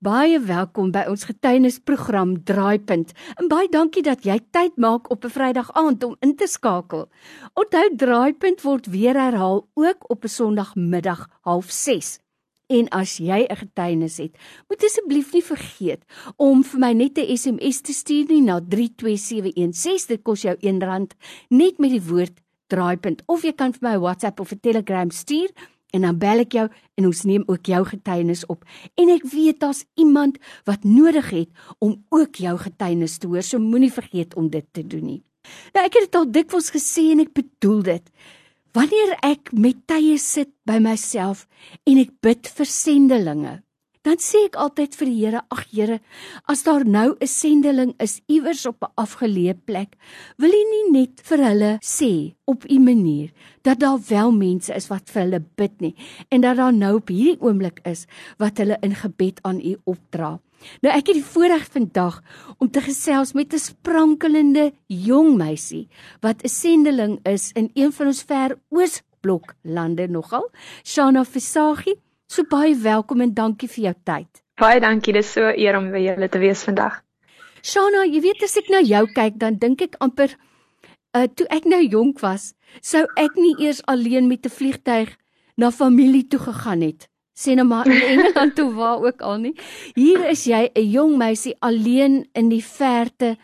Baie welkom by ons getuienisprogram Draaipunt. En baie dankie dat jy tyd maak op 'n Vrydag aand om in te skakel. Onthou Draaipunt word weer herhaal ook op 'n Sondagmiddag 06:30. En as jy 'n getuienis het, moet asseblief nie vergeet om vir my net 'n SMS te stuur nie na 32716. Dit kos jou R1 net met die woord Draaipunt of jy kan vir my 'n WhatsApp of 'n Telegram stuur en dan bel ek jou en ons neem ook jou getuienis op. En ek weet daar's iemand wat nodig het om ook jou getuienis te hoor. So moenie vergeet om dit te doen nie. Nou ek het dit al dikwels gesê en ek bedoel dit. Wanneer ek met tye sit by myself en ek bid vir sendelinge, dan sê ek altyd vir die Here, ag Here, as daar nou 'n sendeling is iewers op 'n afgeleë plek, wil U nie net vir hulle sê op U manier dat daar wel mense is wat vir hulle bid nie en dat daar nou op hierdie oomblik is wat hulle in gebed aan U opdra. Nou ek het die voorreg vandag om te gesels met 'n sprankelende jong meisie wat 'n sendeling is in een van ons ver oosblok lande nogal, Shana Visagie. So baie welkom en dankie vir jou tyd. Baie dankie, dis so eer om by julle te wees vandag. Shana, jy weet as ek na jou kyk, dan dink ek amper uh toe ek nou jonk was, sou ek nie eers alleen met 'n vliegtyg na familie toe gegaan het. Sê nou maar in Engeland toe waar ook al nie. Hier is jy 'n jong meisie alleen in die verte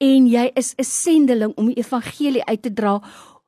en jy is 'n sendeling om die evangelie uit te dra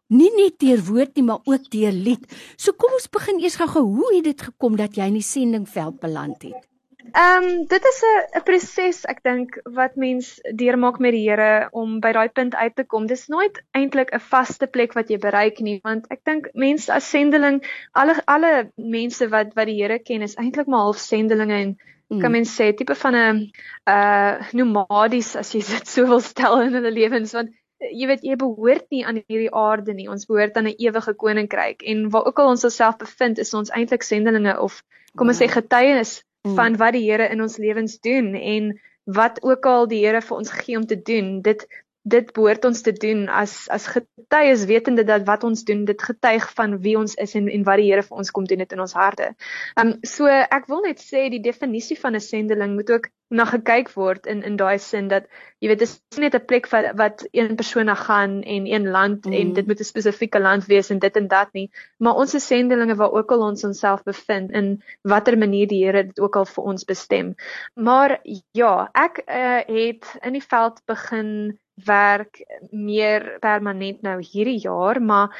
nie net deur woord nie, maar ook deur lied. So kom ons begin eers gou-gou. Hoe het dit gekom dat jy in die sendingveld beland het? Ehm um, dit is 'n 'n proses ek dink wat mens deurmaak met die Here om by daai punt uit te kom. Dis nooit eintlik 'n vaste plek wat jy bereik nie, want ek dink mense as sendeling, alle alle mense wat wat die Here ken is eintlik maar half sendelinge en mm. kan mens sê tipe van 'n uh nomadies as jy dit so wil stel in hulle lewens want jy weet jy behoort nie aan hierdie aarde nie. Ons behoort aan 'n ewige koninkryk en waar ook al ons osself bevind, is ons eintlik sendelinge of kom ons sê getuienis mm. van wat die Here in ons lewens doen en wat ook al die Here vir ons gee om te doen. Dit dit behoort ons te doen as as getuies wetende dat wat ons doen dit getuig van wie ons is en en wat die Here vir ons kom doen dit in ons harte. Um so ek wil net sê die definisie van 'n sendeling moet ook na gekyk word in in daai sin dat jy weet dit is net 'n plek wat wat een persoon na gaan en een land mm. en dit moet 'n spesifieke land wees en dit en dat nie maar ons is sendelinge waar ook al ons onsself bevind in watter manier die Here dit ook al vir ons bestem. Maar ja, ek uh, het in die veld begin werk meer permanent nou hierdie jaar, maar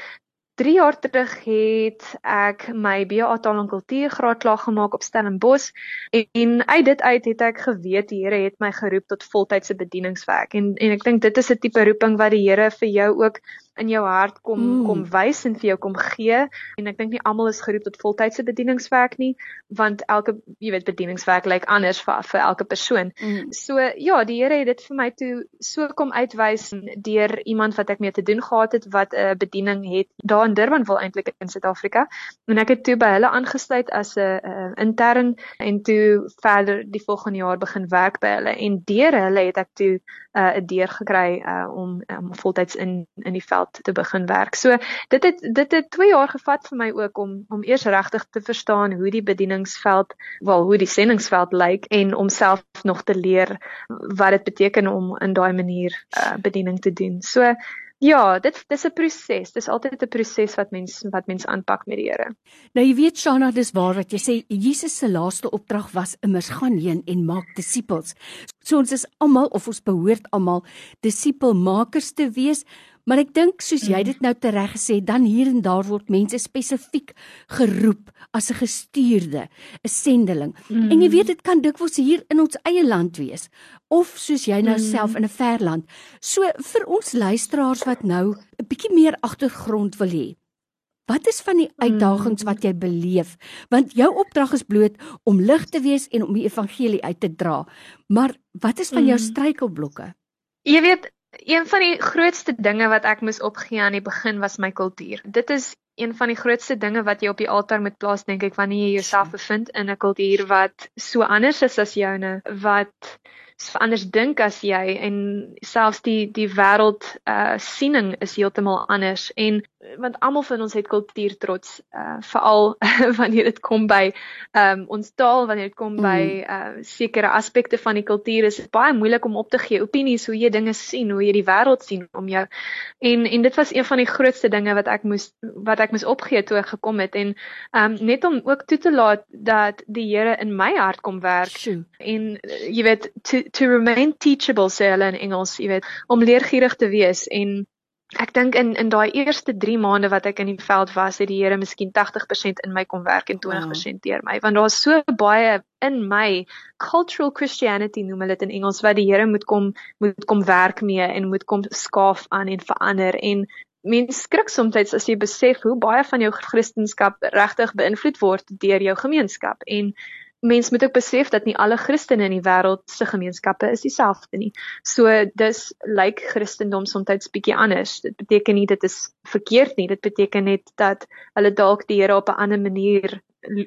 3 jaar terug het ek my BA taal en kultuur graad klaar gemaak op Stellenbosch en, uit dit uit het ek geweet die Here het my geroep tot voltydse bedieningswerk en en ek dink dit is 'n tipe roeping wat die Here vir jou ook in jou hart kom mm. kom wys en vir jou kom gee en ek dink nie almal is geroep tot voltydse bedieningswerk nie want elke jy weet bedieningswerk lyk anders vir vir elke persoon. Mm. So ja, die Here het dit vir my toe so kom uitwys deur iemand wat ek mee te doen gehad het wat 'n uh, bediening het daar in Durban wil eintlik in Suid-Afrika en ek het toe by hulle aangesluit as 'n uh, intern en toe verder die volgende jaar begin werk by hulle en deur hulle het ek toe uh, 'n deur gekry uh, om um, voltyds in in die veld te begin werk. So dit het dit het 2 jaar gevat vir my ook om om eers regtig te verstaan hoe die bedieningsveld, wel hoe die sendingsveld lyk en om self nog te leer wat dit beteken om in daai manier uh, bediening te doen. So Ja, dit dis 'n proses. Dis altyd 'n proses wat mens wat mens aanpak met die Here. Nou jy weet Shana, dis waar wat jy sê Jesus se laaste opdrag was immers gaan heen en maak disippels. So ons is almal of ons behoort almal disipelmakers te wees. Maar ek dink soos jy mm. dit nou tereg gesê, dan hier en daar word mense spesifiek geroep as 'n gestuurde, 'n sendeling. Mm. En jy weet dit kan dikwels hier in ons eie land wees of soos jy nou mm. self in 'n ver land. So vir ons luisteraars wat nou 'n bietjie meer agtergrond wil hê. Wat is van die uitdagings wat jy beleef? Want jou opdrag is bloot om lig te wees en om die evangelie uit te dra. Maar wat is van jou mm. struikelblokke? Jy weet, een van die grootste dinge wat ek moes opgee aan die begin was my kultuur. Dit is een van die grootste dinge wat jy op die altaar moet plaas dink ek wanneer jy jouself bevind in 'n kultuur wat so anders is as joune, wat so anders dink as jy en selfs die die wêreld uh siening is heeltemal anders en want almal van ons het kultuur trots uh veral wanneer dit kom by um ons taal wanneer dit kom mm. by uh sekere aspekte van die kultuur is dit baie moeilik om op te gee opinies hoe jy dinge sien hoe jy die wêreld sien om jou en en dit was een van die grootste dinge wat ek moes wat ek moes opgee toe ek gekom het en um net om ook toe te laat dat die Here in my hart kom werk Sjoe. en uh, jy weet to to remain teachable sê hulle in Engels jy weet om leergierig te wees en Ek dink in in daai eerste 3 maande wat ek in die veld was, het die Here miskien 80% in my kom werk en 20% deur my, want daar's so baie in my cultural Christianity noem hulle dit in Engels wat die Here moet kom moet kom werk mee en moet kom skaaf aan en verander. En mens skrik soms as jy besef hoe baie van jou Christendom regtig beïnvloed word deur jou gemeenskap. En mens moet ook besef dat nie alle Christene in die wêreld se gemeenskappe is dieselfde nie. So dis lyk like Christendom soms bietjie anders. Dit beteken nie dit is verkeerd nie. Dit beteken net dat hulle dalk die Here op 'n ander manier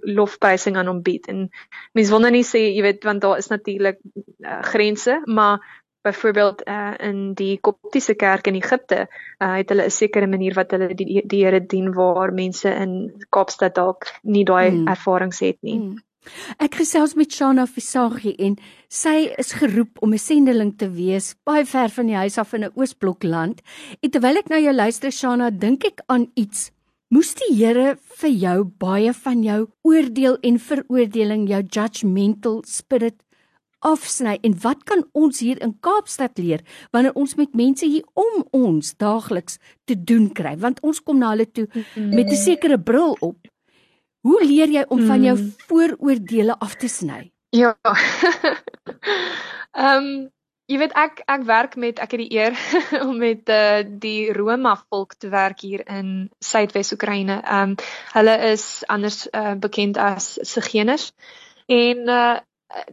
lofprysing aan hom bied. En mens wil nou nie sê, jy weet, want daar is natuurlik uh, grense, maar byvoorbeeld uh, in die koptiese kerk in Egipte uh, het hulle 'n sekere manier wat hulle die, die Here dien waar mense in Kaapstad dalk nie daai mm. ervarings het nie. Mm. Ek gesels met Shana Visagie en sy is geroep om 'n sendeling te wees baie ver van die huis af in 'n Oosblok land. En terwyl ek nou jou luister Shana, dink ek aan iets. Moes die Here vir jou baie van jou oordeel en veroordeling, jou judgmental spirit afsny en wat kan ons hier in Kaapstad leer wanneer ons met mense hier om ons daagliks te doen kry want ons kom na hulle toe met 'n sekere bril op Hoe leer jy om van jou mm. vooroordeele af te sny? Ja. Ehm um, jy weet ek ek werk met ek het die eer om met uh, die Roma volk te werk hier in Suidwes Oekraïne. Ehm um, hulle is anders uh, bekend as Sigeners. En uh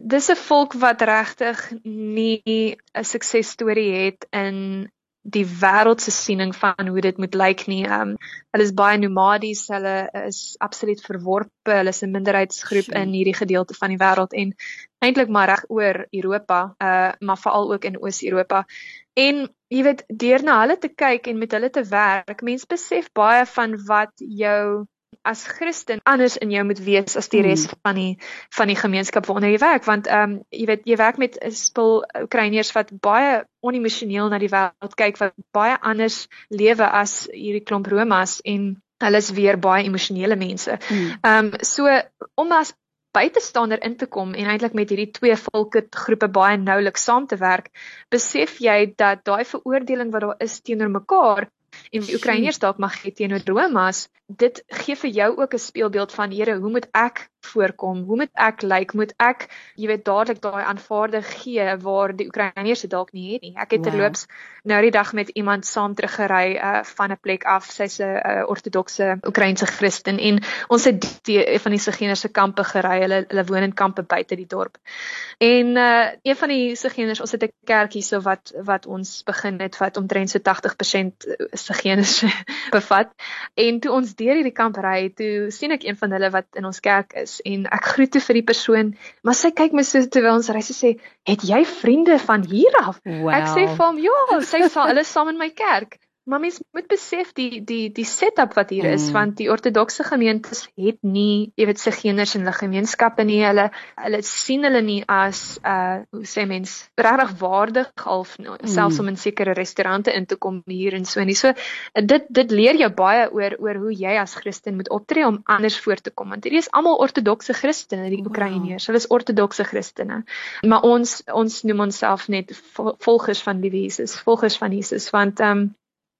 dis 'n volk wat regtig nie 'n suksesstorie het in die wêreldse siening van hoe dit moet lyk nie. Um hulle is baie nomadies, hulle is absoluut verworpe, hulle is 'n minderheidsgroep in hierdie gedeelte van die wêreld en eintlik maar reg oor Europa, uh maar veral ook in Oos-Europa. En jy weet, deur na hulle te kyk en met hulle te werk, mens besef baie van wat jou as Christen anders in jou moet wees as die res hmm. van die van die gemeenskap waarna jy werk want ehm um, jy weet jy werk met 'n spul Oekraïners wat baie onemosioneel na die wêreld kyk wat baie anders lewe as hierdie klomp Romas en hulle is weer baie emosionele mense. Hmm. Ehm um, so om as buitestander in te kom en eintlik met hierdie twee volke groepe baie noulik saam te werk, besef jy dat daai veroordeling wat daar is teenoor mekaar en die Oekraïners dalk mag hê teenoor Romas, dit gee vir jou ook 'n speelbeeld van Here, hoe moet ek voorkom? Hoe moet ek lyk? Like? Moet ek, jy weet, dadelik daai aanvaarde gee waar die Oekraïners dit dalk nie het nie. Ek het wow. terloops nou die dag met iemand saam teruggery uh, van 'n plek af. Sy's 'n uh, ortodokse Oekraïense Christen en ons het die, van die Sigeners se kampe gery. Hulle hulle woon in kampe buite die dorp. En uh, een van die Sigeners, ons het 'n kerk hierso wat wat ons begin het wat omtrent so 80% Sigeners bevat. En toe ons deur hierdie kamp ry, toe sien ek een van hulle wat in ons kerk is en ek groet toe vir die persoon, maar sy kyk my so terwyl ons ry sy sê, "Het jy vriende van hier af?" Wow. Ek sê vir hom, "Ja, sy sê hulle saam in my kerk." Maar mens moet besef die die die setup wat hier is mm. want die ortodokse gemeentes het nie jy weet se geners in hulle gemeenskappe nie hulle hulle sien hulle nie as uh hoe sê mens regtig waardig half mm. selfs om in sekere restaurante in te kom hier en so en so dit dit leer jou baie oor oor hoe jy as Christen moet optree om anders voor te kom want hierdie is almal ortodokse Christene die Oekraïners wow. hulle is ortodokse Christene maar ons ons noem onsself net volgers van die Jesus volgers van Jesus want um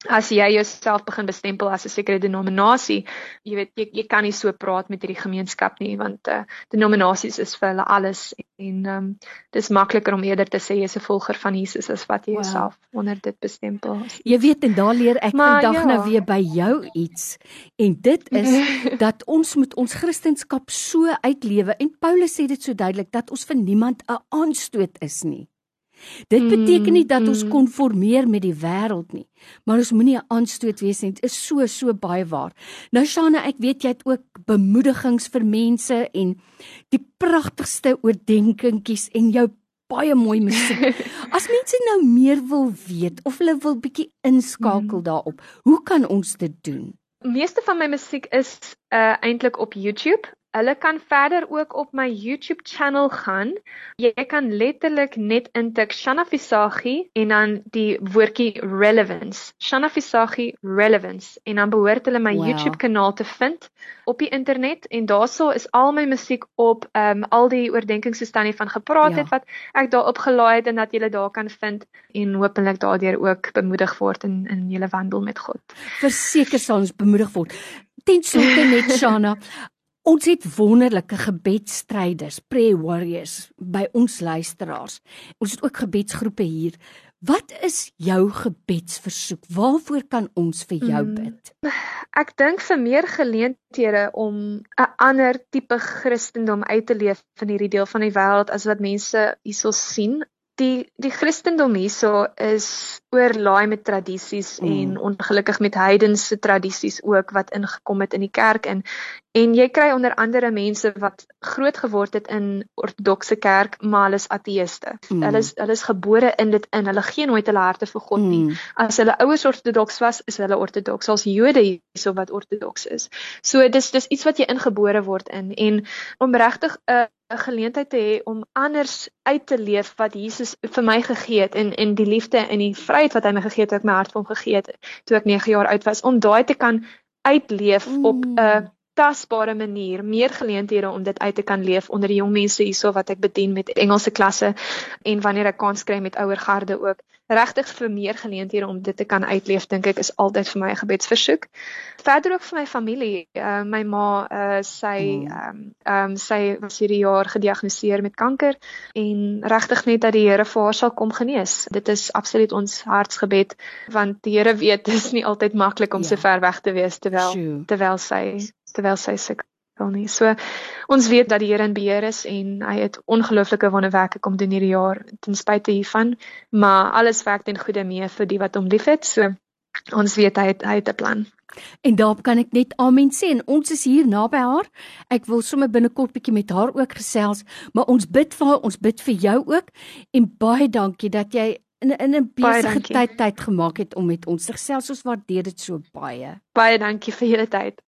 as jy jouself begin bestempel as 'n sekere denominasie, jy weet jy, jy kan nie so praat met hierdie gemeenskap nie want uh, denominasies is vir hulle alles en ehm um, dis makliker om eerder te sê jy's 'n volger van Jesus as wat jy wow. jouself onder dit bestempel. Jy weet en daar leer ek vandag ja. nou weer by jou iets en dit is dat ons moet ons kristendom so uitlewe en Paulus sê dit so duidelik dat ons vir niemand 'n aanstoot is nie. Dit beteken nie dat ons mm, mm. konformeer met die wêreld nie, maar ons moenie 'n aanstoot wees nie. Dit is so so baie waar. Nou Shana, ek weet jy het ook bemoedigings vir mense en die pragtigste oordeenkingetjies en jou baie mooi musiek. As mense nou meer wil weet of hulle wil bietjie inskakel mm. daarop, hoe kan ons dit doen? Meeste van my musiek is uh eintlik op YouTube. Hulle kan verder ook op my YouTube channel gaan. Jy kan letterlik net intik Shanna Visagi en dan die woordjie relevance. Shanna Visagi relevance en dan behoort hulle my wow. YouTube kanaal te vind op die internet en daarso is al my musiek op ehm um, al die oordeenkings soos Tannie van gepraat ja. het wat ek daar opgelaai het en dat jy dit daar kan vind en hopelik daardeur ook bemoedig word in in julle wandel met God. Verseker sal ons bemoedig word. Ten slotte net Shanna, Ons het wonderlike gebedsstryders, prayer warriors by ons luisteraars. Ons het ook gebedsgroepe hier. Wat is jou gebedsversoek? Waarvoor kan ons vir jou hmm. bid? Mm, ek dink vir meer geleenthede om 'n ander tipe Christendom uit te leef in hierdie deel van die wêreld as wat mense hierso sien die die Christendom hierso is oorlaai met tradisies mm. en ongelukkig met heidense tradisies ook wat ingekom het in die kerk in en jy kry onder andere mense wat groot geword het in ortodokse kerk maar hulle is ateëste. Mm. Hulle is hulle is gebore in dit in. Hulle gee nooit hulle harte vir God nie. Mm. As hulle ouers ortodoks was, is hulle ortodoks. As Jode hierso wat ortodoks is. So dis dis iets wat jy ingebore word in en om regtig 'n uh, 'n geleentheid te hê om anders uit te leef wat Jesus vir my gegee het en en die liefde en die vryheid wat hy my gegee het, ek my hart vir hom gegee het toe ek 9 jaar oud was om daai te kan uitleef mm. op 'n tasbare manier, meer geleenthede om dit uit te kan leef onder die jong mense hierso wat ek bedien met Engelse klasse en wanneer ek kans kry met ouer garde ook. Regtig vir meer geleenthede om dit te kan uitleef dink ek is altyd vir my 'n gebedsversoek. Verder ook vir my familie. Uh, my ma, uh, sy hmm. ehm um, um, sy was hierdie jaar gediagnoseer met kanker en regtig net dat die Here vir haar sal kom genees. Dit is absoluut ons hartsgebed want die Here weet dit is nie altyd maklik om ja. so ver weg te wees terwyl terwyl sy terwyl sy sukkel nie. So ons weet dat die Here in beheer is en hy het ongelooflike wonderwerke kom doen hierdie jaar ten spyte hiervan, maar alles werk ten goeie mee vir die wat hom liefhet. So ons weet hy het hy het 'n plan. En daarop kan ek net amen sê en ons is hier naby haar. Ek wil sommer binnekort bietjie met haar ook gesels, maar ons bid vir haar, ons bid vir jou ook en baie dankie dat jy in in 'n besige tyd tyd gemaak het om met ons te gesels. Ons waardeer dit so baie. Baie dankie vir julle tyd.